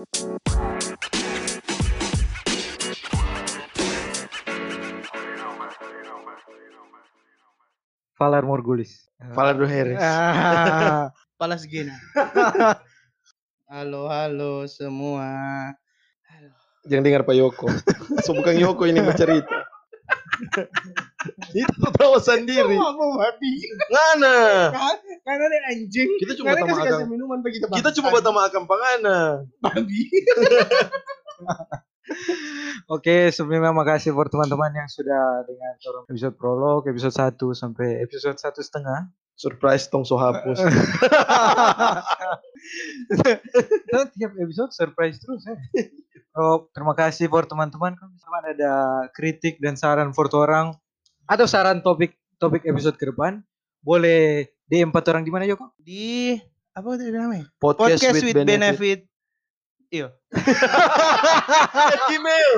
Valar Morgulis. Valar Harris. Ah, Palas Gena. halo, halo semua. Jangan dengar Pak Yoko. so bukan Yoko ini bercerita. Itu tahu sendiri. Aku babi. Ngana. Karena ada anjing. Kita cuma pertama kasih minuman bagi kita. Kita cuma bata makan pangana. babi. Oke, sebelumnya makasih buat teman-teman yang sudah dengar orang episode prolog, episode 1 sampai episode satu setengah. Surprise tong so hapus. Kita tiap episode surprise terus ya. Oh, terima kasih buat teman-teman. Kalau misalkan ada kritik dan saran buat orang atau saran topik topik episode ke depan, boleh DM empat orang di mana Yoko? Di apa tadi namanya? Podcast, Podcast with, benefit. Iya. Gmail.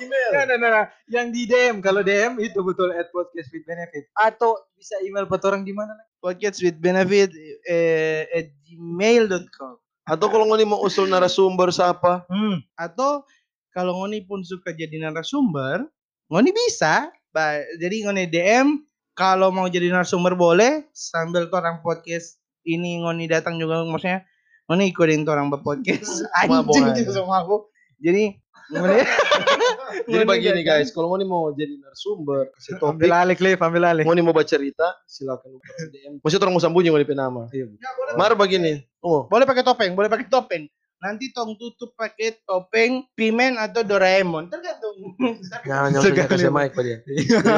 Gmail. Nah, nah, nah, nah. Yang di DM, kalau DM itu betul at podcast with benefit. Atau bisa email empat orang di mana? Podcast with benefit eh, at gmail.com Atau kalau ngoni mau usul narasumber siapa? Hmm. atau kalau ngoni pun suka jadi narasumber, ngoni bisa. Ba- Jadi ngoni DM kalau mau jadi narasumber boleh sambil orang podcast ini ngoni datang juga maksudnya ngoni ikutin orang berpodcast anjing sama aku. Jadi Jadi begini guys, kalau ngoni mau jadi narasumber, kasih topik, Ambil alih, Cliff, ambil alih. ngoni mau baca cerita, silakan DM. Maksudnya orang mau sambunyi ngoni pe nama. Iya. Mar begini. Oh, Boleh pakai topeng, boleh pakai topeng. Nanti tong tutup pakai topeng Pimen atau Doraemon, tergantung. jangan jangan kasih mic pada dia.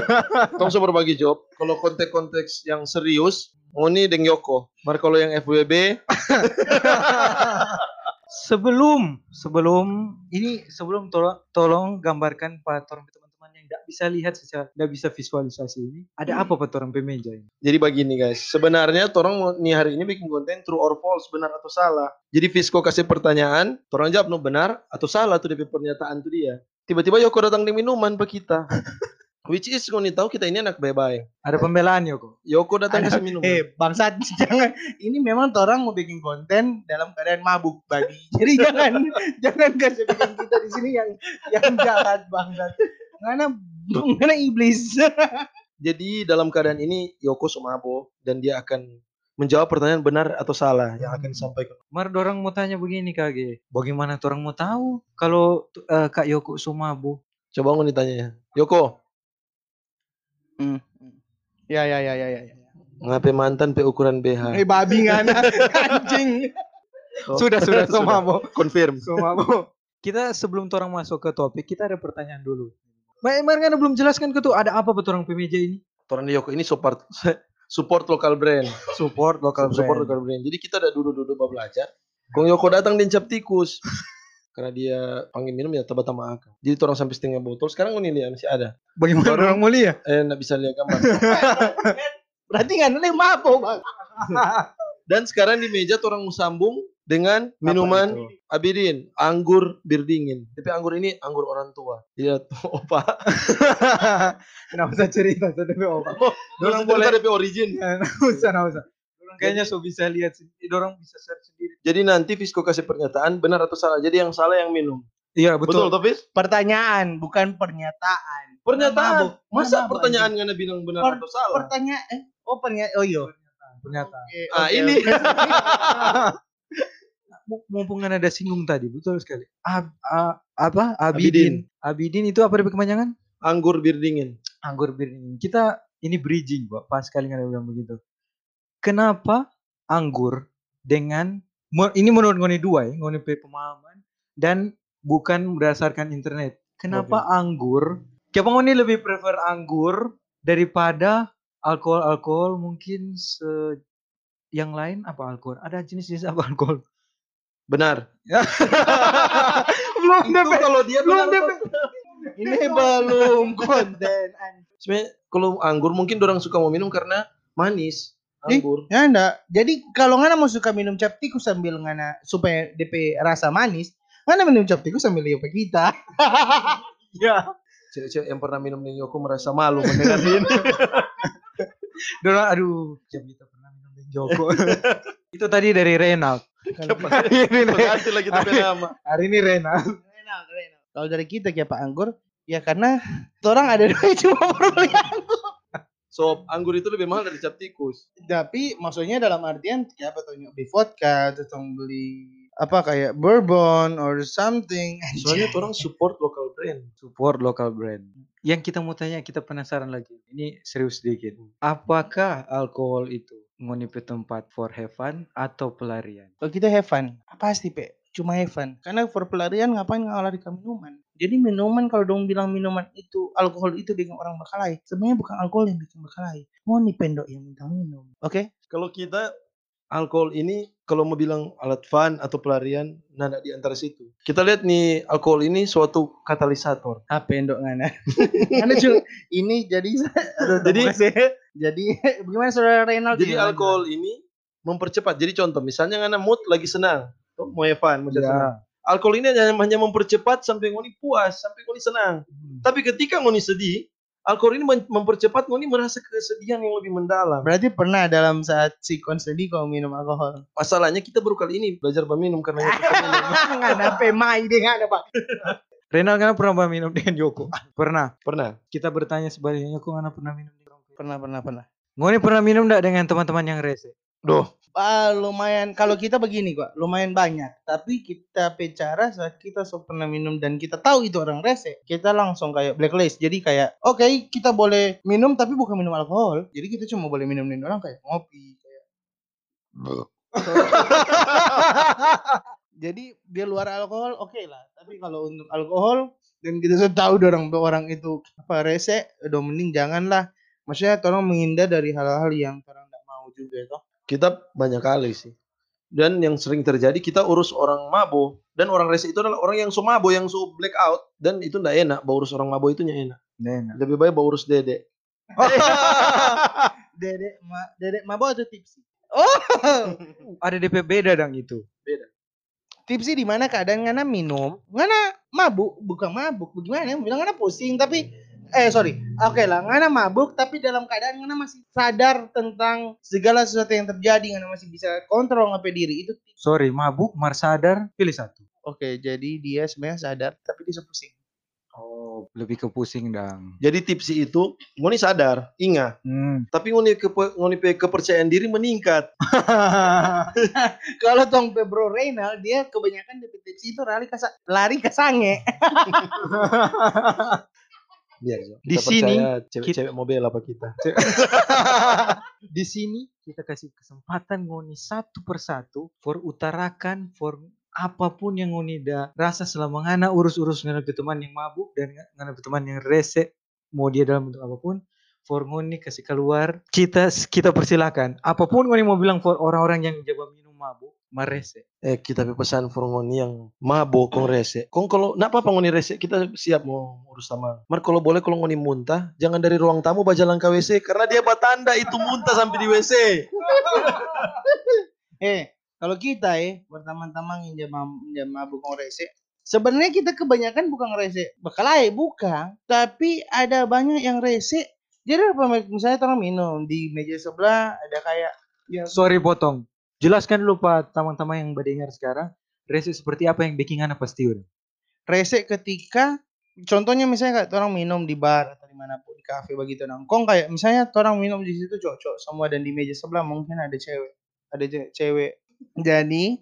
Tong so berbagi job. Kalau konteks-konteks yang serius, ngoni deng Yoko. Mar kalau yang FWB, sebelum sebelum ini sebelum tolong tolong gambarkan pak teman-teman yang tidak bisa lihat secara tidak bisa visualisasi ini ada apa pak orang pemeja ini jadi begini guys. Sebenarnya orang nih hari ini bikin konten true or false, benar atau salah. Jadi Fisco kasih pertanyaan, orang jawab no benar atau salah tuh DP pernyataan tuh dia. Tiba-tiba Yoko datang di minuman pe kita. Which is ngoni tahu kita ini anak bye-bye. ada pembelaan Yoko Yoko datang kasih minuman. Eh, bangsat jangan. Ini memang orang mau bikin konten dalam keadaan mabuk babi. Jadi jangan jangan kasih bikin kita di sini yang yang jahat bangsat. Karena karena iblis. Jadi dalam keadaan ini Yoko Sumabo dan dia akan menjawab pertanyaan benar atau salah yang akan disampaikan. Mar orang mau tanya begini kage bagaimana orang mau tahu kalau eh, kak Yoko Sumabo Coba ngoni tanya ya. Yoko, Hmm. Ya ya ya ya ya. ya. ngapain mantan pe ukuran BH? Eh babi ngana anjing. Oh, sudah sudah Sumabo Confirm. Sumabo kita sebelum orang masuk ke topik kita ada pertanyaan dulu Mbak Emar kan belum jelaskan ke tuh ada apa betul orang pemeja ini Orang Yoko ini support support lokal brand. support lokal support brand. lokal brand. Jadi kita ada duduk-duduk belajar. Kong Yoko datang di cap tikus. Karena dia panggil minum ya tebak sama akang. Jadi orang sampai setengah botol. Sekarang ngoni lihat masih ada. Bagaimana Baru- orang mulia? Eh, nggak bisa lihat gambar. Berarti nggak nih mabuk bang. Dan sekarang di meja orang mau sambung dengan minuman? Abidin, anggur bir dingin. Tapi anggur ini anggur orang tua. Iya tuh, opa. Kenapa usah cerita demi opa? Dorang Dorang boleh DP origin. Nggak usah, nggak usah. Kayaknya so bisa lihat sendiri. Dorang bisa search sendiri. Jadi nanti Fisco kasih pernyataan benar atau salah. Jadi yang salah yang minum. Iya Betul, betul. Fis? Pertanyaan bukan pernyataan. Pernyataan. Mabuk. Masa Mabuk, pertanyaan nggak bilang benar Per- atau salah? Pertanyaan eh oh pernyataan oh iya. Pernyataan. Ah, ini. Mu- Mumpung ada singgung tadi, betul sekali. Ab, a- apa? Abidin. Abidin. Abidin itu apa kepanjangan? Anggur bir dingin. Anggur bir dingin. Kita ini bridging, Pak. Pas sekali ada bilang begitu. Kenapa anggur dengan ini menurut ngoni dua ya, ngoni pe pemahaman dan bukan berdasarkan internet. Kenapa anggur? Kenapa ngoni lebih prefer anggur daripada alkohol-alkohol mungkin se yang lain apa alkohol? Ada jenis-jenis apa alkohol? Benar. belum Itu kalau dia belum DP. Ini belum konten. Sebenarnya kalau anggur mungkin orang suka mau minum karena manis. Anggur. Ya enggak. Jadi kalau ngana mau suka minum cap tikus sambil ngana supaya DP rasa manis, ngana minum cap tikus sambil lihat kita. Ya. Cewek-cewek yang pernah minum nih Yoko merasa malu mendengar ini. Dorang aduh, jam kita pernah minum dengan Joko. Itu tadi dari Renald. Siapa? Ini Renald. Ganti lagi tapi nama. Hari ini Renald. Renal, Renal. Kalau dari kita kayak Pak Anggur, ya karena orang ada duit cuma beli anggur. So, anggur itu lebih mahal dari cap tikus. Tapi maksudnya dalam artian kayak apa tuh beli vodka, atau beli apa kayak bourbon or something. Soalnya orang support local brand. Support local brand. Yang kita mau tanya, kita penasaran lagi. Ini serius sedikit. Apakah alkohol itu ngoni pe tempat for have fun atau pelarian? Kalau kita have fun, pasti pe cuma have fun. Karena for pelarian ngapain ngalarikan minuman? Jadi minuman kalau dong bilang minuman itu alkohol itu bikin orang berkelahi. Sebenarnya bukan alkohol yang bikin berkelahi. Mau nih pendok yang minta minum. Oke? Kalau kita alkohol ini kalau mau bilang alat fun atau pelarian, nada di antara situ. Kita lihat nih alkohol ini suatu katalisator. Apa pendok ngana? ngana cu, ini jadi Jadi- jadi jadi bagaimana saudara Renal? Jadi alkohol ini mempercepat. Jadi contoh, misalnya ngana mood lagi senang, tuh mau have fun, mau Ya. senang. Alkohol ini hanya, hanya mempercepat sampai ngoni puas, sampai ngoni senang. Tapi ketika ngoni sedih, alkohol ini mempercepat ngoni merasa kesedihan yang lebih mendalam. Berarti pernah dalam saat si sedih kau minum alkohol. Masalahnya kita baru kali ini belajar meminum karena itu minum. Ngana pe mai deh ngana pak. Renald kan pernah minum dengan Yoko? Pernah. Pernah. Kita bertanya sebaliknya, Yoko mana pernah minum dengan Pernah pernah pernah. Ngoni pernah minum enggak dengan teman-teman yang rese? Duh, Ah, lumayan kalau kita begini kok, lumayan banyak. Tapi kita bicara saat kita so pernah minum dan kita tahu itu orang rese, kita langsung kayak blacklist. Jadi kayak, oke kita boleh minum tapi bukan minum alkohol. Jadi kita cuma boleh minum orang kayak ngopi kayak. Jadi dia luar alkohol oke lah. Tapi kalau untuk alkohol dan kita sudah tahu orang orang itu apa rese, udah mending janganlah. Maksudnya tolong menghindar dari hal-hal yang orang tidak mau juga toh. Kita banyak kali sih. Dan yang sering terjadi kita urus orang mabo dan orang rese itu adalah orang yang so mabo yang so black out dan itu ndak enak bawa urus orang mabo itu enak. Enak. Lebih baik bawa urus dede. Dedek ma dedek mabok atau tipsi? Oh, Ada DP beda dong itu. tipsi di mana keadaan ngana minum, ngana mabuk, bukan mabuk, bagaimana? Bilang ngana pusing tapi eh sorry, oke lah, ngana mabuk tapi dalam keadaan ngana masih sadar tentang segala sesuatu yang terjadi, ngana masih bisa kontrol ngapain diri itu. Sorry, mabuk, mar sadar, pilih satu. Oke, jadi dia sebenarnya sadar tapi dia pusing. Oh, lebih ke pusing dong. Jadi tipsi itu ngoni sadar, ingat, Hmm. tapi ngoni kepe, ngoni pe kepercayaan diri meningkat. Kalau tong pe bro Reynal, dia kebanyakan di tipsi itu lari ke lari ke sange. Biar Jo. Di Kita sini, percaya cewek-cewek mobil apa kita. Di sini kita kasih kesempatan ngoni satu persatu for utarakan for apa pun yang ngoni da rasa selama ngana urus-urus ngana teman yang mabuk dan ngana teman yang rese mau dia dalam bentuk apa pun for ngoni kasih keluar kita kita persilakan apa pun ngoni mau bilang for orang-orang yang jaga minum mabuk marese Eh kita pe pesan for ngoni yang mabok kong rese. Kong kalau nak apa ngoni rese kita siap mau urus sama. Mar kalau boleh kalau ngoni muntah jangan dari ruang tamu bajalan ke WC karena dia batanda itu muntah sampai di WC. Eh, kalau kita ya, berteman-teman yang jam jam mabuk rese, sebenarnya kita kebanyakan bukan rese, bekalai bukan, tapi ada banyak yang rese. Jadi apa misalnya orang minum di meja sebelah ada kayak ya sorry potong jelaskan dulu pak teman-teman yang berdengar sekarang rese seperti apa yang bikin ngana pasti udah? Rese ketika contohnya misalnya kayak orang minum di bar atau di mana pun di kafe begitu nongkrong kayak misalnya orang minum di situ cocok semua dan di meja sebelah mungkin ada cewek ada ce- cewek. Jadi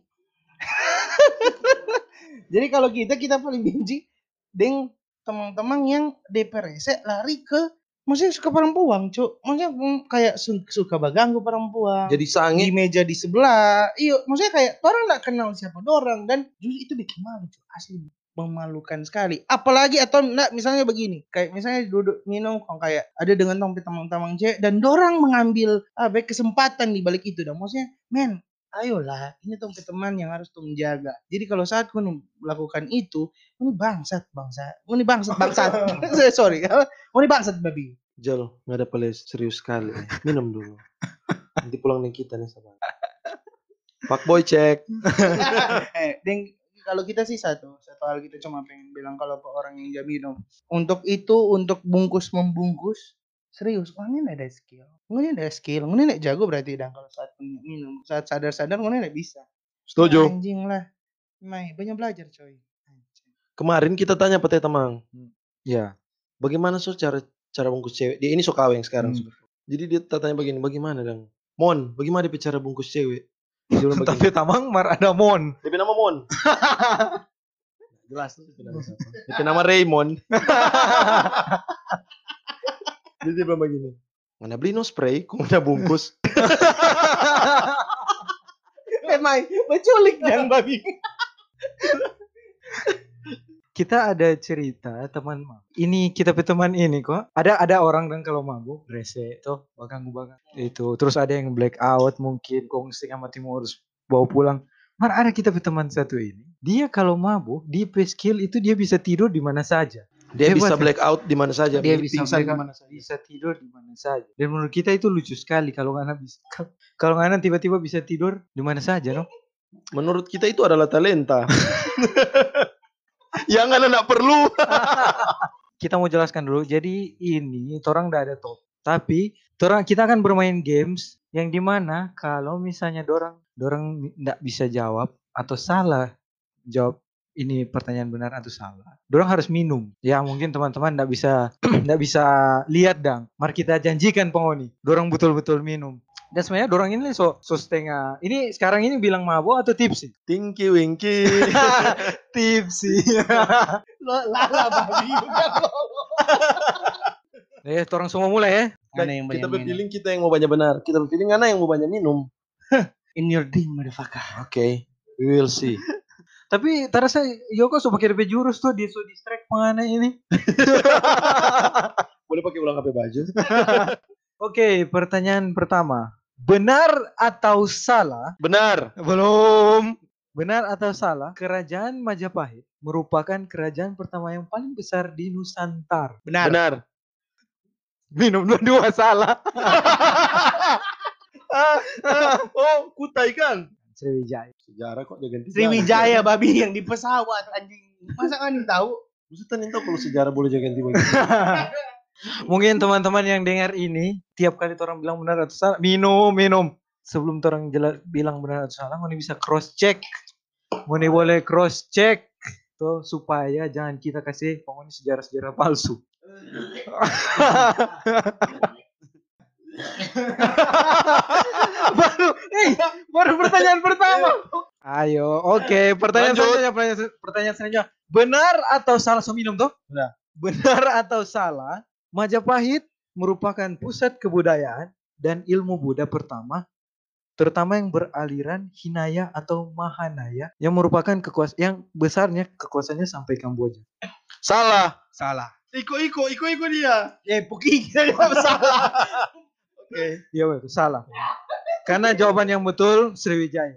jadi kalau kita kita paling benci deng teman-teman yang DP rese lari ke maksudnya suka perempuan cuk. Maksudnya mm, kayak su- suka baganggu perempuan. Jadi sange di meja di sebelah. Iya, maksudnya kayak orang nggak kenal siapa orang. Dan justru itu bikin malu, cuy. asli. Memalukan sekali. Apalagi atau enggak misalnya begini, kayak misalnya duduk minum kok kayak ada dengan tompi teman-teman cewek dan dorang mengambil ah, baik kesempatan di balik itu. Dan maksudnya, men, ayolah, ini tompi teman yang harus tuh menjaga. Jadi kalau saat kau melakukan itu, ini bangsat, bangsat, ini bangsat, bangsat. Sorry, ini bangsat babi. Jol, nggak ada peles serius sekali. Minum dulu. Nanti pulang nih kita nih sama. Pak Boy cek. eh, deng kalau kita sih satu satu hal kita cuma pengen bilang kalau orang yang jam minum untuk itu untuk bungkus membungkus Serius, ngoni ada skill. Ngoni ada skill. Ngoni nek jago berarti dah kalau saat minum. Saat sadar-sadar ngoni nek bisa. Setuju. Anjing lah. Mai, banyak belajar coy. Anjing. Kemarin kita tanya Pete Tamang, Ya. bagaimana so cara cara bungkus cewek? Dia ini so kaweng sekarang. Hmm. Jadi dia tanya begini, bagaimana dong? Mon, bagaimana dia cara bungkus cewek? Dia Tapi tamang mar ada mon. DP nama Mon. Jelas tuh. DP nama Raymond. Jadi dia bilang begini. Mana beli no spray, kok mana bungkus? Eh, Mai, menculik jangan babi. kita ada cerita teman mabuk. Ini kita teman ini kok. Ada ada orang kan kalau mabuk rese tuh bakang bakang itu. Terus ada yang black out mungkin kongsi sama timur harus bawa pulang. Mar ada kita teman satu ini. Dia kalau mabuk di skill itu dia bisa tidur di mana saja. Dia Hebat, bisa ya? black out di mana saja. Dia Dia bisa pingsan di mana saja. Bisa tidur di mana saja. Dan menurut kita itu lucu sekali kalau ngana bisa kalau ngana tiba-tiba bisa tidur di mana saja, no? Menurut kita itu adalah talenta. Yang anak perlu. kita mau jelaskan dulu. Jadi ini orang udah ada top. Tapi orang kita akan bermain games yang di mana kalau misalnya dorang dorang nggak bisa jawab atau salah jawab ini pertanyaan benar atau salah. Dorang harus minum. Ya mungkin teman-teman nggak bisa nggak bisa lihat dang. Mari kita janjikan pengoni. Dorang betul-betul minum. Dan sebenarnya dorang ini so, so setengah. Ini sekarang ini bilang mabuk atau tipsy? Tinky Winky. tipsy. Lo lala babi eh, orang semua mulai ya. Mana yang kita minum? berpilih kita yang mau banyak benar. Kita berpilih mana yang mau banyak minum. In your dream, motherfucker. Oke, we will see. Tapi terasa Yoko pakai DP jurus tuh dia so distract penganeh ini. Boleh pakai ulang HP baju? Oke, pertanyaan pertama. Benar atau salah? Benar. Belum. Benar atau salah? Kerajaan Majapahit merupakan kerajaan pertama yang paling besar di Nusantara. Benar. Benar. Minum dua-dua salah. oh, kutai kan? Sriwijaya. Sejarah kok dia ganti. Sriwijaya babi yang di pesawat anjing. Masa kan tahu? Maksudnya tahu kalau sejarah boleh jaga ganti begitu. Mungkin teman-teman yang dengar ini tiap kali orang bilang benar atau salah, minum, minum. Sebelum orang jelas bilang benar atau salah, Moni bisa cross check. Moni boleh cross check tuh supaya jangan kita kasih pokoknya sejarah-sejarah palsu. baru, eh, baru pertanyaan pertama. Ayo, oke, pertanyaan Lanjut. selanjutnya, pertanyaan, pertanyaan selanjutnya. Benar atau salah so minum tuh? Benar. Benar atau salah? Majapahit merupakan pusat kebudayaan dan ilmu Buddha pertama, terutama yang beraliran Hinaya atau Mahanaya, yang merupakan kekuasaan yang besarnya kekuasaannya sampai Kamboja. Salah. Salah. Iko iko iko iko dia. Eh, Puki salah. Oke. Iya, betul, salah. Karena jawaban yang betul Sriwijaya.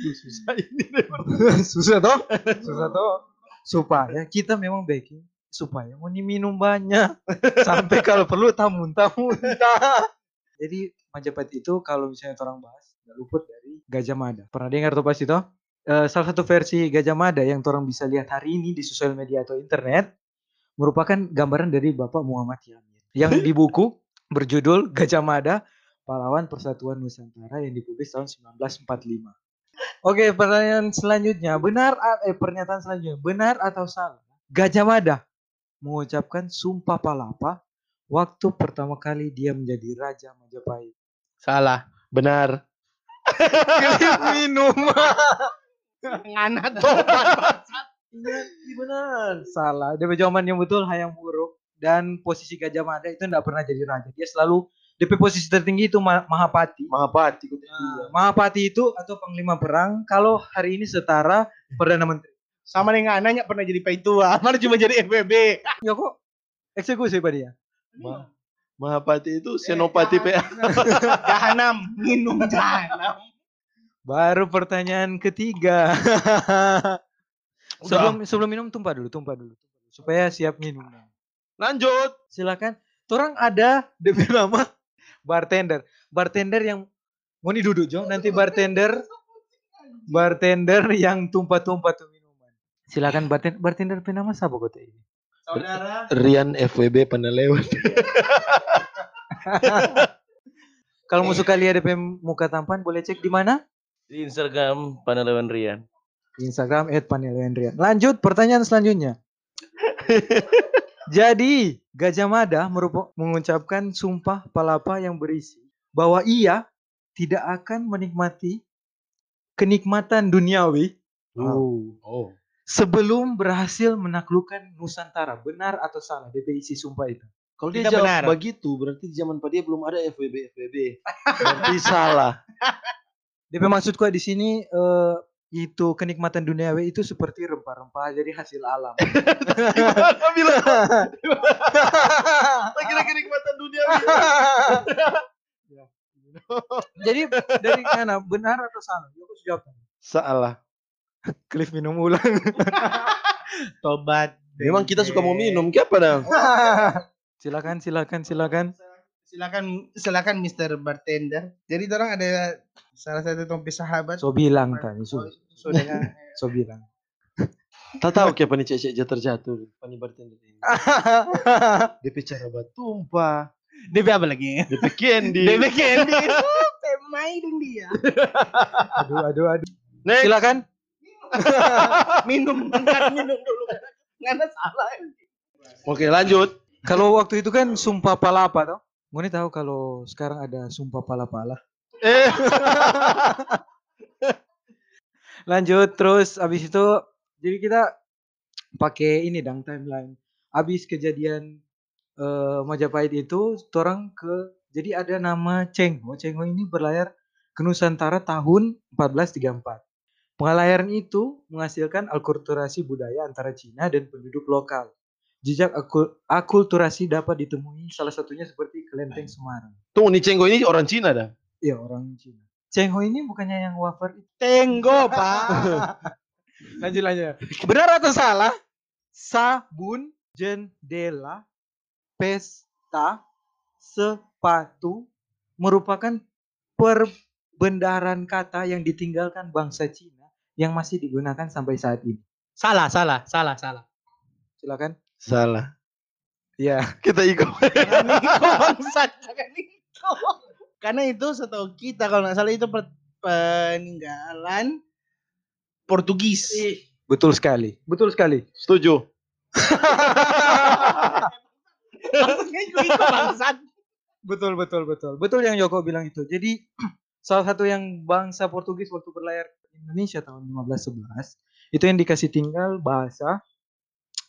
Susah ini. Susah toh? Susah toh? Supaya kita memang baking supaya mau minum banyak sampai kalau perlu tak muntah muntah. Jadi Majapahit itu kalau misalnya orang bahas nggak luput dari Gajah Mada. Pernah dengar tuh pasti toh? Eh, salah satu versi Gajah Mada yang orang bisa lihat hari ini di sosial media atau internet merupakan gambaran dari Bapak Muhammad Yamin yang di buku berjudul Gajah Mada Pahlawan Persatuan Nusantara yang dipublis tahun 1945. Oke, pertanyaan selanjutnya, benar eh pernyataan selanjutnya, benar atau salah? Gajah Mada mengucapkan sumpah palapa waktu pertama kali dia menjadi raja Majapahit. Salah. Benar. Minum. Nganat tobat. Iya, iya benar. Salah. Dia jawaban yang betul hayang buruk dan posisi Gajah Mada itu tidak pernah jadi raja. Dia selalu DP posisi tertinggi itu Ma- Mahapati. Mahapati. Nah, Mahapati itu atau panglima perang kalau hari ini setara perdana menteri. Sama dengan anaknya pernah jadi paitua. Mana cuma jadi FBB. Ya kok eksekusi pada dia. Ma- Mahapati itu senopati PA. Jahanam. Minum jahanam. Baru pertanyaan ketiga. sebelum sebelum minum tumpah dulu, tumpah dulu, tumpah dulu. supaya siap minum. Lanjut. Silakan. Orang ada DP nama bartender. Bartender yang mau nih duduk Jo, nanti bartender bartender yang tumpah-tumpah tuh minuman. Silakan bartender bartender pe nama siapa kota ini? Saudara. Rian FWB Panelewat. Kalau mau suka lihat DP muka tampan boleh cek di mana? Di Instagram Panelewan Rian. Instagram @panelendrian. Lanjut pertanyaan selanjutnya. Jadi Gajah Mada mengucapkan sumpah palapa yang berisi bahwa ia tidak akan menikmati kenikmatan duniawi Oh. Oh. sebelum berhasil menaklukkan Nusantara. Benar atau salah DP isi sumpah itu? Kalau dia jawab benar. begitu, berarti di zaman Pak dia belum ada FWB FWB. Berarti salah. DP maksudku di sini eh, itu kenikmatan duniawi itu seperti rempah-rempah jadi hasil alam. Gimana bilang? Tak kira kenikmatan dunia. jadi dari mana benar atau salah? Ya, aku jawab. Salah. Cliff minum ulang. Tobat. Memang kita suka mau minum, apa dong? silakan, silakan, silakan. Silakan silakan Mr. Bartender. Jadi orang ada salah satu tompi sahabat. So bilang tadi, so, So, dengan so bilang. Tak tahu kayak pani cecek jatuh terjatuh, pani bartender ini. DP cara batumpah, DP apa lagi? DP candy. DP Candy. Pemain dong dia. aduh, aduh, aduh. Next. Silakan. minum, minum dulu. Karena salah. Oke, lanjut. Kalau waktu itu kan sumpah palapa toh. Ngoni tahu kalau sekarang ada sumpah pala-pala. Eh, Lanjut terus abis itu jadi kita pakai ini dang timeline. Abis kejadian eh, Majapahit itu orang ke jadi ada nama Cengho. Cengho ini berlayar ke Nusantara tahun 1434. Pengelayaran itu menghasilkan akulturasi budaya antara Cina dan penduduk lokal. Jejak akul- akulturasi dapat ditemui salah satunya seperti kelenteng Semarang. tunggu nih Cenggo ini orang Cina dah. Iya orang Cina. Cengho ini bukannya yang wafer itu. Tenggo, Pak. lanjut lanjut. Benar atau salah? Sabun, jendela, pesta, sepatu merupakan perbendaharaan kata yang ditinggalkan bangsa Cina yang masih digunakan sampai saat ini. salah, salah, salah, salah. Silakan. Salah. Iya. Kita Niko bangsat, jangan Niko. Karena itu setahu kita kalau nggak salah itu peninggalan Portugis. Betul sekali. Betul sekali. Setuju. Maksudnya Niko bangsat. Betul betul betul. Betul yang Joko bilang itu. Jadi salah satu yang bangsa Portugis waktu berlayar ke Indonesia tahun 1511 itu yang dikasih tinggal bahasa.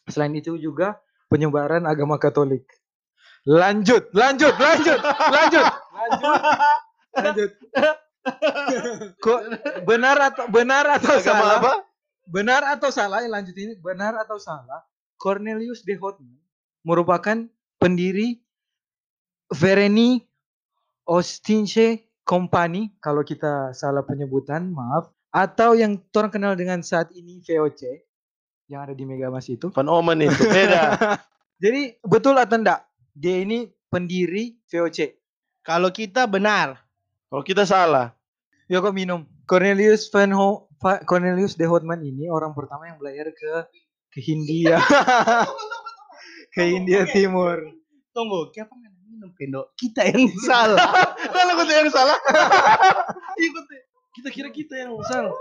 Selain itu juga penyebaran agama Katolik. Lanjut, lanjut, lanjut, lanjut, lanjut, lanjut. Kok benar atau benar atau Agama salah? apa? Benar atau salah? Yang lanjut ini benar atau salah? Cornelius de Houtman merupakan pendiri Vereni Ostinche Company kalau kita salah penyebutan maaf atau yang orang kenal dengan saat ini VOC yang ada di Megamas itu. Van Oman itu beda. Jadi betul atau enggak? Dia ini pendiri VOC. Kalau kita benar. Kalau kita salah. Ya kok minum. Cornelius Van Ho Va- Cornelius de Houtman ini orang pertama yang berlayar ke ke Hindia. ke Hindia Timur. Tunggu, siapa yang minum Pendo? Kita yang salah. Kalau kita yang salah. Ikut deh. Kita kira kita yang salah.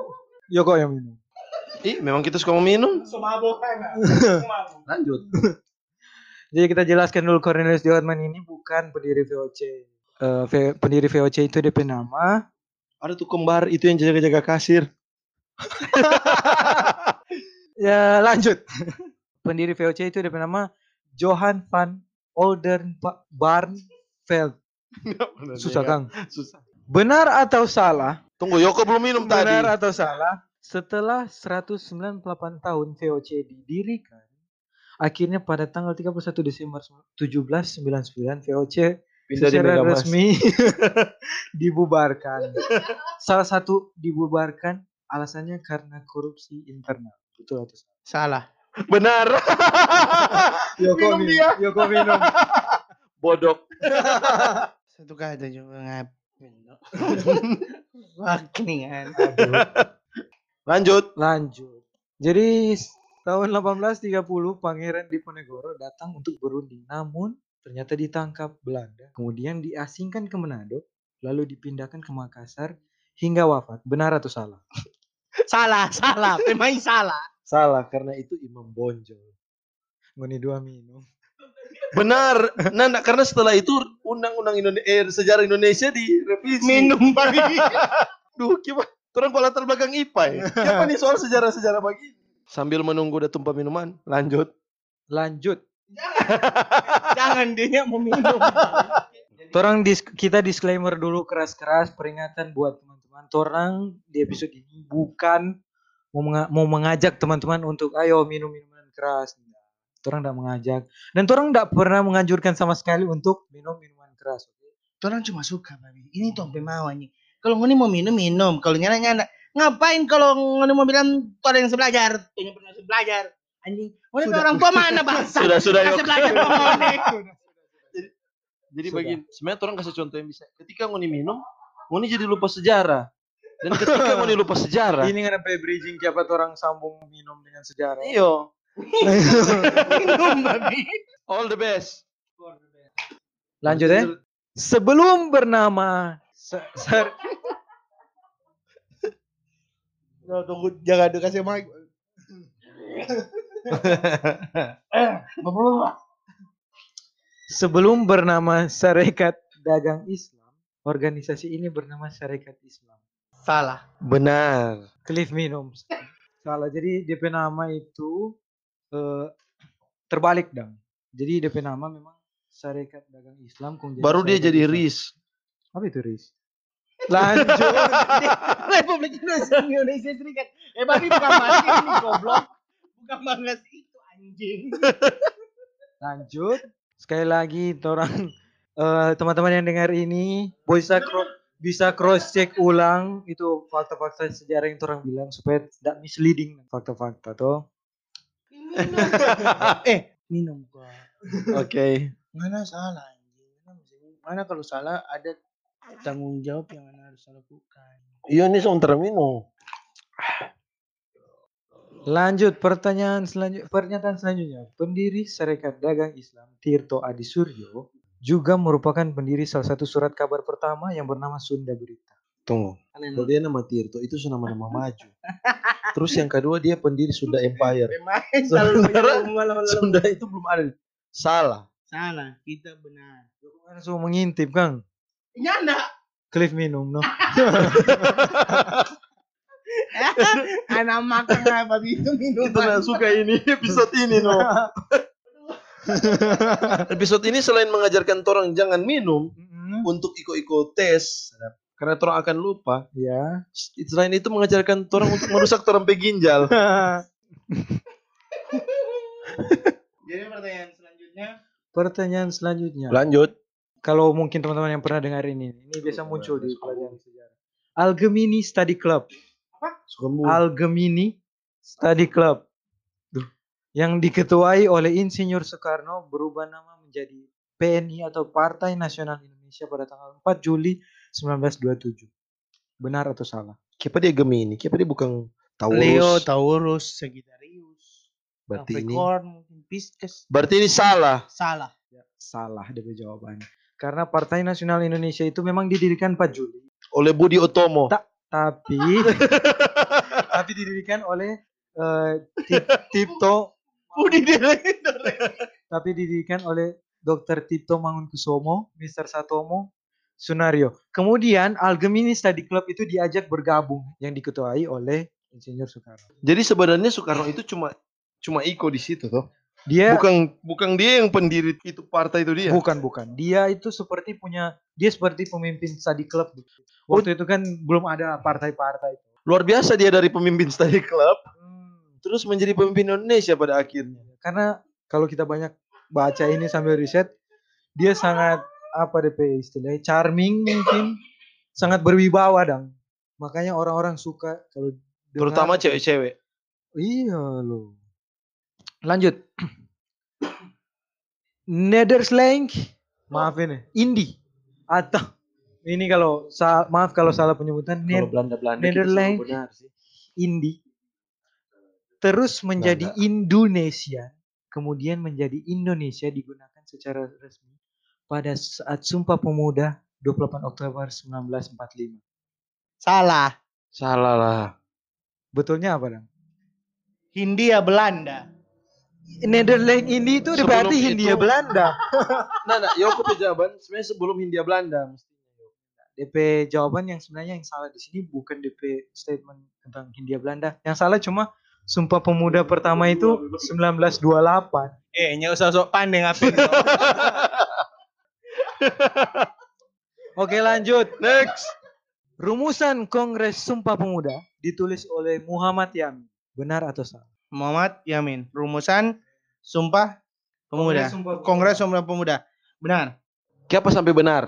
Ya kok yang minum. Ih, memang kita suka meminum. Semabuk kan? Lanjut. Jadi kita jelaskan dulu Cornelius de Houtman ini bukan pendiri VOC. Eh, V- pendiri VOC itu DP nama. Ada tuh kembar itu yang jaga-jaga kasir. Ya lanjut. pendiri VOC itu DP nama Johan van Olden Barneveld. Susah Kang. Susah. Benar atau salah? Tunggu, Yoko belum minum tadi. Benar atau salah? Setelah 198 tahun VOC didirikan, akhirnya pada tanggal 31 Desember 1799 VOC Pindah di secara Megamas. resmi dibubarkan. Salah satu dibubarkan alasannya karena korupsi internal. Betul atau salah? Salah. Benar. Yoko Minum dia. Yoko minum. Bodok. Satu kata juga ngap. Pendo. Lanjut. Lanjut. Jadi Tahun 1830 Pangeran Diponegoro datang untuk berunding, namun ternyata ditangkap Belanda, kemudian diasingkan ke Manado, lalu dipindahkan ke Makassar hingga wafat. Benar atau salah? Salah, salah. Pemain salah. Salah karena itu Imam Bonjol. Ngoni dua minum. Benar. Nah, nah, karena setelah itu undang-undang Indonesia eh, sejarah Indonesia direvisi. Minum pagi. Duh, gimana? Turun pola latar belakang IPA ya. Siapa nih soal sejarah-sejarah begini? Sambil menunggu udah tumpah minuman, lanjut. Lanjut. Jangan dia mau minum. Torang dis kita disclaimer dulu keras-keras peringatan buat teman-teman. Torang di episode ini bukan mau, menga- mau mengajak teman-teman untuk ayo minum minuman keras. Torang tidak mengajak dan torang tidak pernah menganjurkan sama sekali untuk minum minuman keras. Orang cuma suka, babi. Ini tuh sampai mau nih. Kalau ngoni mau minum, minum. Kalau nyana nyana. Ngapain kalau ngoni mau bilang tuh ada yang sebelajar, tuh yang pernah sebelajar. Anjing. Ngoni orang tua mana bangsa? Sudah, sudah, Kasih belajar sama ngoni. Jadi Sudah. begini, sebenarnya orang kasih contoh yang bisa. Ketika ngoni minum, ngoni jadi lupa sejarah. Dan ketika ngoni lupa sejarah, Ini kan sampai bridging siapa orang sambung minum dengan sejarah. iyo, Minum, babi. all the best. Lanjut ya. Sebelum bernama Ser- Tuh, tunggu, jangan dikasih mic. Eh, sebelum bernama Sarekat Dagang Islam, organisasi ini bernama Sarekat Islam. Salah. Benar. Cliff minum. Salah. Jadi DP nama itu eh, terbalik dong. Jadi DP nama memang Sarekat Dagang Islam. kemudian Baru dia jadi Islam. RIS. Apa itu RIS? Lanjut. Republik Indonesia Indonesia Serikat. Eh, babi bukan bahas ini goblok. Bukan bahas itu anjing. Lanjut. Sekali lagi orang eh, teman-teman yang dengar ini bisa cro- bisa cross check ulang itu fakta-fakta sejarah yang orang bilang supaya tidak misleading fakta-fakta tuh. eh, minum gua. Oke. Mana salah anjing? Mana, mesti- mana kalau salah ada tanggung jawab yang Anda harus lakukan. Iya ini sementara minum. Lanjut pertanyaan selanjutnya pernyataan selanjutnya. Pendiri Serikat Dagang Islam Tirto Adi Suryo juga merupakan pendiri salah satu surat kabar pertama yang bernama Sunda Berita. Tunggu. Kalau dia nama Tirto itu nama-nama maju. Terus yang kedua dia pendiri Sunda Empire. Malam-malam. Sunda itu belum ada. Salah. Salah, kita benar. Langsung mengintip Kang. Nyanda. Cliff minum no. Anak makan apa itu minum. Kita nggak suka ini episode ini no. episode ini selain mengajarkan orang jangan minum Mm-mm. untuk iko-iko tes karena orang akan lupa. Ya. Selain itu mengajarkan orang untuk merusak orang ginjal. Jadi pertanyaan selanjutnya. Pertanyaan selanjutnya. Lanjut. Kalau mungkin teman-teman yang pernah dengar ini, ini biasa muncul di pelajaran sejarah. Algemini Study Club. Sukamu. Algemini Study Club. Duh. Yang diketuai oleh Insinyur Soekarno berubah nama menjadi PNI atau Partai Nasional Indonesia pada tanggal 4 Juli 1927. Benar atau salah? Siapa dia Gemini? Siapa dia bukan Taurus? Leo, Taurus, Sagittarius, Berarti ini Capricorn, mungkin Pisces. Berarti ini salah. Salah. Salah DP jawabannya. Karena Partai Nasional Indonesia itu memang didirikan 4 Juli. Oleh Budi Otomo. Tak. Tapi tapi didirikan oleh eh, Tip- Tipto Budi tapi didirikan oleh Dr. Tipto Mangunkusumo, Mr. Satomo Sunario. Kemudian Algemini Study Club itu diajak bergabung yang diketuai oleh Insinyur Soekarno. Jadi sebenarnya Soekarno itu cuma cuma Iko di situ toh. Dia Bukan bukan dia yang pendiri itu partai itu dia. bukan bukan. Dia itu seperti punya dia seperti pemimpin study club. Waktu itu kan belum ada partai-partai. Luar biasa dia dari pemimpin study club Hmm, terus menjadi pemimpin Indonesia pada akhirnya. karena kalau kita banyak baca ini sambil riset, dia sangat apa DP istilahnya charming mungkin, sangat berwibawa dong. Makanya orang-orang suka kalau Terutama cewek-cewek. Iya loh. Lanjut. Nederslang, maaf ini, Indi atau ini kalau sa- maaf kalau salah penyebutan Ned- Belanda-Belanda Netherlands. Indi terus menjadi Belanda. Indonesia, kemudian menjadi Indonesia digunakan secara resmi pada saat Sumpah Pemuda 28 Oktober 1945. Salah. Salah lah. Betulnya apa, Dang? Hindia Belanda. Netherlands ini itu Sebelum berarti Hindia itu- Belanda. Nah, nah, Yoko jawaban sebenarnya sebelum Hindia Belanda mestinya. DP jawaban yang sebenarnya yang salah di sini bukan DP statement tentang Hindia Belanda. Yang salah cuma Sumpah Pemuda pertama itu 1928. Eh, nyak usah sok pandai ngapain. Oke lanjut. Next. Rumusan Kongres Sumpah Pemuda ditulis oleh Muhammad Yamin. Benar atau salah? Muhammad Yamin. Rumusan Sumpah Pemuda. Kongres Sumpah Pemuda. Kongres Sumpah Pemuda. Benar. Kenapa sampai benar?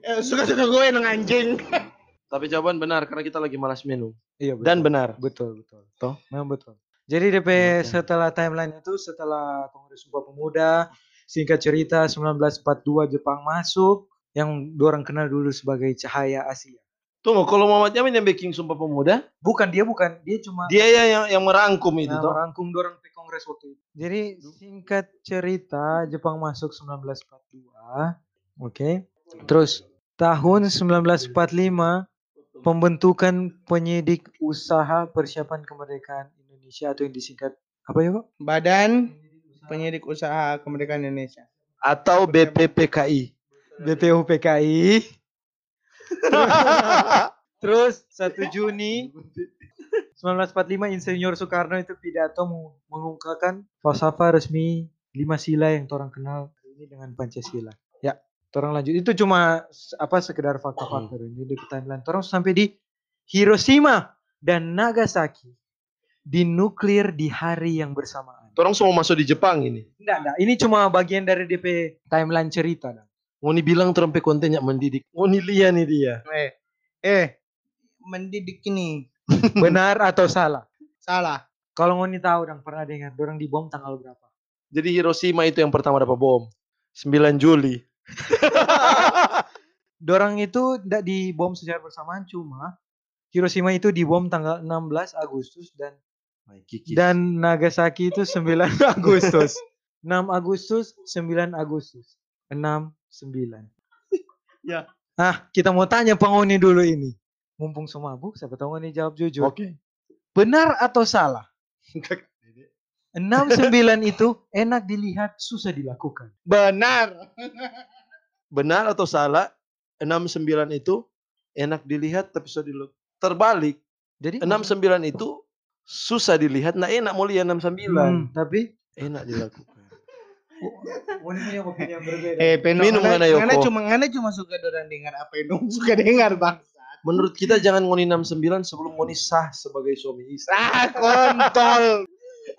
Eh, suka-suka gue yang anjing. Tapi jawaban benar karena kita lagi malas minum. Iya betul. Dan benar. betul betul. Toh? Memang betul. Jadi DP setelah timeline itu setelah Kongres Sumpah Pemuda singkat cerita 1942 Jepang masuk yang dorang kenal dulu sebagai Cahaya Asia. Tunggu, kalau Muhammad Yamin yang bikin Sumpah Pemuda, Bukan dia bukan, dia cuma dia ya yang yang merangkum itu Nah, toh. merangkum dorang ke kongres waktu itu. Jadi singkat cerita Jepang masuk 1942. Oke. Terus tahun 1945 pembentukan penyidik usaha persiapan kemerdekaan Indonesia atau yang disingkat apa ya, Pak? Badan Penyidik Usaha Kemerdekaan Indonesia. Atau BPPKI. BPUPKI. Terus 1 Juni 1945 Insinyur Soekarno itu pidato meng- mengungkapkan falsafah resmi lima sila yang orang kenal ini dengan Pancasila. Ya, orang lanjut. Itu cuma apa sekedar fakta-fakta ini di timeline. Orang sampai di Hiroshima dan Nagasaki di nuklir di hari yang bersamaan. Orang semua masuk di Jepang ini. Enggak, enggak. Ini cuma bagian dari DP timeline cerita. dah. Ngoni bilang terempe kontennya mendidik. Ngoni lihat nih dia. Eh, eh, mendidik ini Benar atau salah? salah. Kalau ngoni tahu dan pernah dengar, orang dibom tanggal berapa? Jadi Hiroshima itu yang pertama dapat bom. 9 Juli. Dorang itu tidak dibom secara bersamaan, cuma Hiroshima itu dibom tanggal 16 Agustus dan dan Nagasaki itu 9 Agustus. 6 Agustus, 9 Agustus. 6, 9. Ya. Ah, kita mau tanya pengoni dulu ini. Mumpung semua mabuk, siapa tahu ngoni jawab jujur. Oke. Benar atau salah? 6, 9 itu enak dilihat, susah dilakukan. Benar. Benar atau salah? 69 itu enak dilihat tapi susah dilihat. Terbalik. Jadi 69 itu susah dilihat. Nah enak mau lihat 69. Hmm, tapi Enak dilakukan. Punya opini yang berbeda. Eh, Peno, Minum ngana, ngana, Yoko. ngana cuma ngana cuma suka dorang dengar apa yang dong suka dengar, Bang. Menurut kita jangan ngoni 69 sebelum ngoni sah sebagai suami istri. Ah, kontol.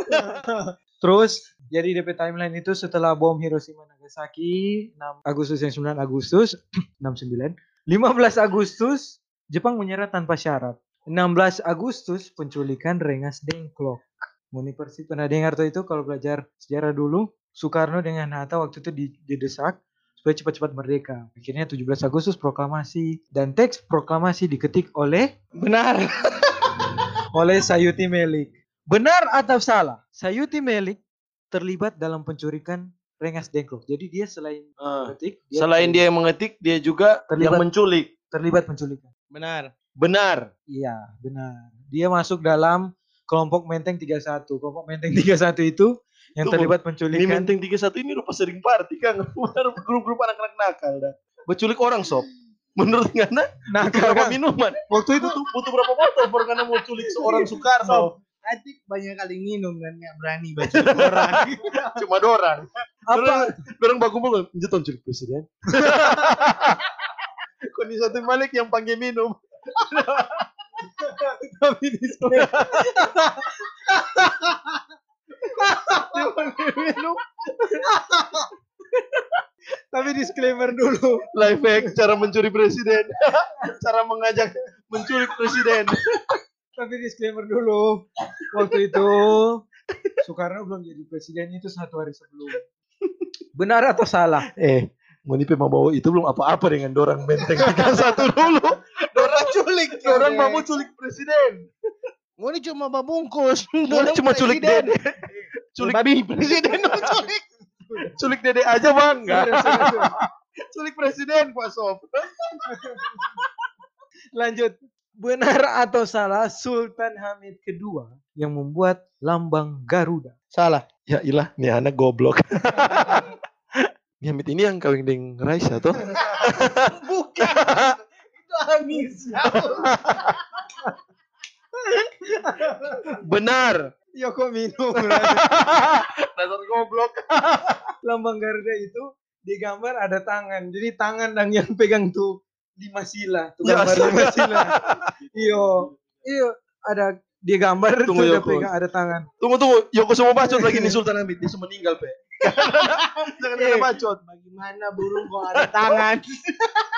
Terus jadi DP timeline itu setelah bom Hiroshima Nagasaki 6 Agustus yang 9 Agustus 69 15 Agustus Jepang menyerah tanpa syarat 16 Agustus penculikan Rengas Dengklok Muni Persi pernah dengar tuh itu kalau belajar sejarah dulu Soekarno dengan Hatta waktu itu di- didesak supaya cepat-cepat merdeka. Akhirnya 17 Agustus proklamasi dan teks proklamasi diketik oleh Benar. oleh Sayuti Melik. Benar atau salah? Sayuti Melik terlibat dalam pencurikan Rengas Dengklok. Jadi dia selain Ah. mengetik, Selain dia yang mengetik, dia juga Terlibat. yang menculik. terlibat penculikan. Benar. Benar. Iya, benar. Dia masuk dalam kelompok Menteng 31. Kelompok Menteng 31 itu yang Tunggu, terlibat Ini penculikan. Menteng 31 ini rupa sering party kan. Grup-grup anak-anak nakal dah. Menculik orang sob. Menurut Ngana, Nah, butuh berapa minuman? waktu itu Butuh, butuh berapa botol baru Ngana mau culik seorang Soekarno? Atik banyak kali minum kan nggak berani baca orang. Cuma dorang. apa? Dorang baku-baku. Jeton culik presiden. Kondisi satu Malik yang panggil minum. Tapi panggil minum. tapi disclaimer dulu. Life hack cara mencuri presiden. cara mengajak menculik presiden. Tapi disclaimer dulu. Waktu itu Soekarno belum jadi presiden itu satu hari sebelum. Benar atau salah? Eh, Monipe mau bawa itu belum apa-apa dengan dorang benteng 31 dulu. Dorang culik. Dorang mau culik presiden. Ngoni cuma babungkus. Ngoni cuma culik dede. Culik babi presiden culik. culik dede aja bangga. culik presiden Pak Sob. Lanjut. Benar atau salah Sultan Hamid kedua yang membuat lambang Garuda? Salah. Ya ilah, nih anak goblok. Nyamit ini yang kawin dengan Raisa tuh. Bukan. Itu Anissa. Benar. Ya kok minum. Dasar goblok. lambang Garuda itu digambar ada tangan. Jadi tangan yang yang pegang tuh lima sila, tuh Ya, gambar astaga. lima sila. Iyo, iyo ada dia gambar Tunggu, tuh Yoko. pegang ada tangan. Tunggu tunggu, Yoko semua bacot lagi nih Sultan Hamid. Dia semua meninggal, Pe. Jangan ada Eh. bacot. Bagaimana burung kok ada tangan?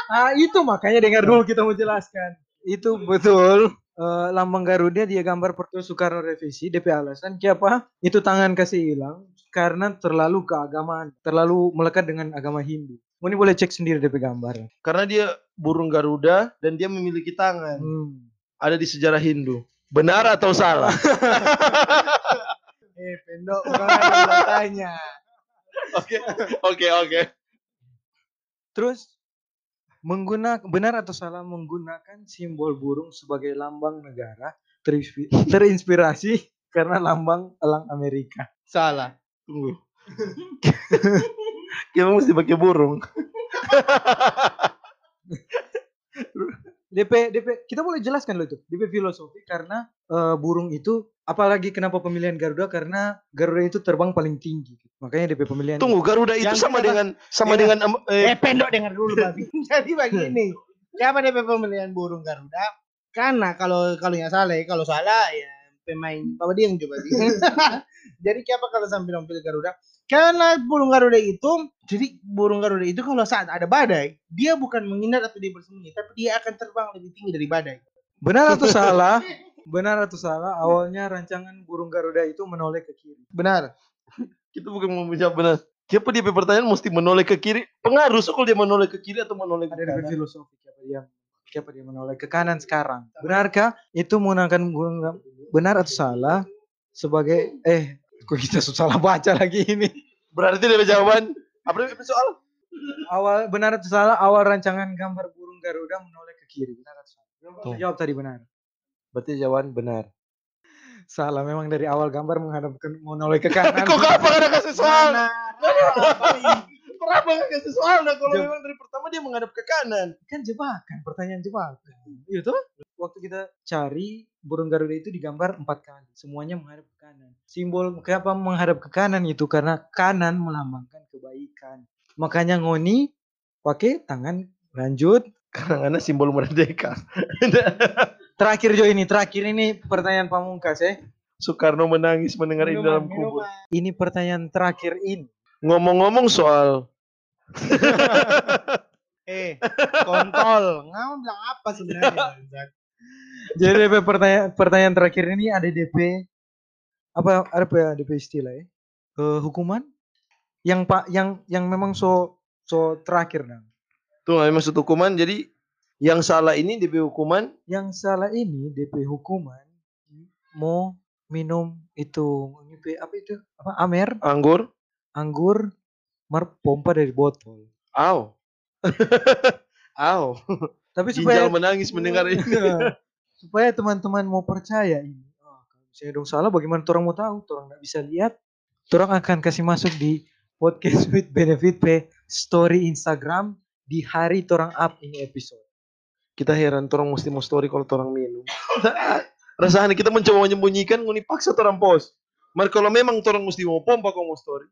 Ah itu makanya dengar dulu kita mau jelaskan. Itu betul. Eh, lambang Garuda dia gambar Pertu Soekarno revisi DP alasan kenapa itu tangan kasih hilang karena terlalu keagamaan terlalu melekat dengan agama Hindu. Ini boleh cek sendiri DP gambar. Karena dia burung Garuda dan dia memiliki tangan. Hmm. Ada di sejarah Hindu. Benar atau salah? Eh, pendok ada tanya. Oke, oke, oke. Terus menggunakan benar atau salah menggunakan simbol burung sebagai lambang negara terinspi- terinspirasi karena lambang elang Amerika. Salah. Tunggu. Kita mesti pakai burung. DP DP kita boleh jelaskan loh itu DP filosofi karena eh, burung itu apalagi kenapa pemilihan Garuda karena Garuda itu terbang paling tinggi makanya DP pemilihan Tunggu, Garuda itu Yang sama kita- dengan sama Yang- dengan eh, Eh, pendok dengar dulu, Babi. Jadi begini. Siapa DP pemilihan burung Garuda? Karena kalau kalau yang salah, ya, kalau salah ya pemain Bapak Dieng coba sih. jadi siapa kalau sampai pilih Garuda? Karena burung Garuda itu, jadi burung Garuda itu kalau saat ada badai, dia bukan menghindar atau dia bersembunyi, tapi dia akan terbang lebih tinggi dari badai. benar atau salah benar atau salah awalnya rancangan burung Garuda itu menoleh ke kiri Benar. Kita bukan mau menjawab benar. Siapa dia pertanyaan mesti menoleh ke kiri? Pengaruh so kalau dia menoleh ke kiri atau menoleh ke ada kanan. filosofi siapa dia siapa dia menoleh ke kanan sekarang benarkah itu menggunakan benar atau salah sebagai eh kok kita salah baca lagi ini Berarti dia jawaban. Apa dia soal? awal benar atau salah awal rancangan gambar burung Garuda menoleh ke kiri benar atau salah jawab tadi benar Berarti jawaban benar. Salah memang dari awal gambar menghadap ke menoleh ke kanan. Kok kapan ada kasih soal? Kenapa nggak kasih soal? Nah, kalau memang dari pertama dia menghadap ke kanan. kan jebakan pertanyaan jebakan. Iya tuh waktu kita cari burung Garuda itu digambar empat kali. Semuanya menghadap ke kanan. Simbol kenapa menghadap ke kanan itu? Karena kanan melambangkan kebaikan. Makanya ngoni pakai tangan lanjut. Karena karena simbol merdeka. terakhir Jo ini terakhir ini pertanyaan pamungkas ya Soekarno menangis mendengar ini dalam Minuman, kubur. minuman. ini pertanyaan terakhir ini Ngomong-ngomong soal Eh, kontol. Ngomong bilang apa sebenarnya? jadi DP pertanyaan pertanyaan terakhir ini ada DP apa ada apa ya DP istilah ya Eh, hukuman yang pak yang yang memang so so terakhir dong tuh nggak maksud hukuman. Jadi yang salah ini DP hukuman? Yang salah ini DP hukuman mau minum itu apa itu? Apa amer? Anggur. anggur mar pompa dari botol. Aw. Aw. tapi supaya Ginjal menangis mendengar ini. supaya teman-teman mau percaya ini. Oh, kalau misalnya dong salah bagaimana orang mau tahu? Orang nggak bisa lihat. Orang akan kasih masuk di podcast with benefit pe story Instagram di hari orang up ini episode Kita heran orang mesti mau story kalau orang minum. Rasanya kita mencoba menyembunyikan nguni paksa orang post. Mar kalau memang orang mesti mau pompa kalau mau story.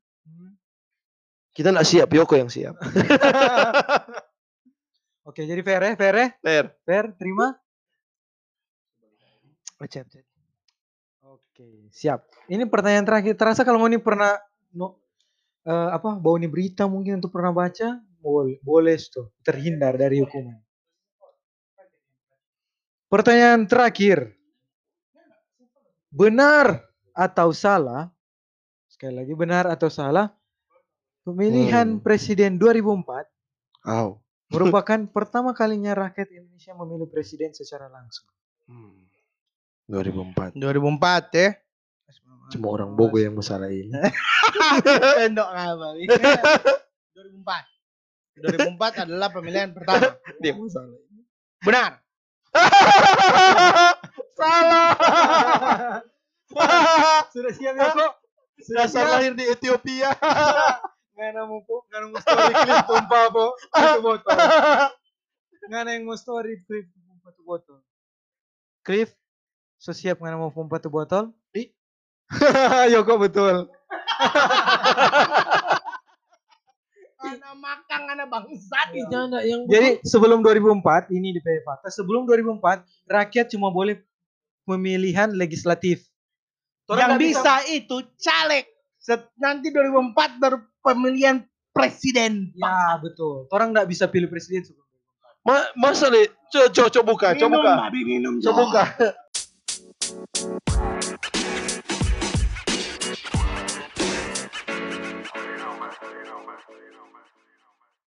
Kita nggak siap, Yoko yang siap. oke jadi fair ya fair ya Fair. Fair, terima. Oke, siap. Ini pertanyaan terakhir. Terasa kalau ini pernah no, eh, apa bau ini berita mungkin untuk pernah baca, boleh, boleh tuh terhindar dari hukuman. Pertanyaan terakhir. Benar atau salah? Sekali lagi benar atau salah? Pemilihan Hmm. presiden 2004 Aw. merupakan pertama kalinya rakyat Indonesia memilih presiden secara langsung. Hmm. 2004. 2004 ya. Cuma orang Bogo yang masalah ini. Pendok ngabang. 2004. 2004 adalah pemilihan pertama. Dia masalah ini. Benar. Salah. Sudah siap ya kok? Sudah siap? lahir di Ethiopia. Nggak mau po, nggak mau story clip tumpah po, satu botol. Nggak mau story clip tumpah satu botol. Cliff, so siap nggak mau pompa satu botol? Ih. Yoko betul. Anak makang, anak bangsat. Jangan yang Jadi sebelum 2004 ini di Fakta, sebelum 2004 rakyat cuma boleh pemilihan legislatif. yang nggak bisa itu caleg. Set- Nanti 2004 baru pemilihan presiden. Ya betul. Orang nggak bisa pilih presiden sebelum 2004. Ma masa nih? Coba coba buka, coba buka. minum. Coba buka.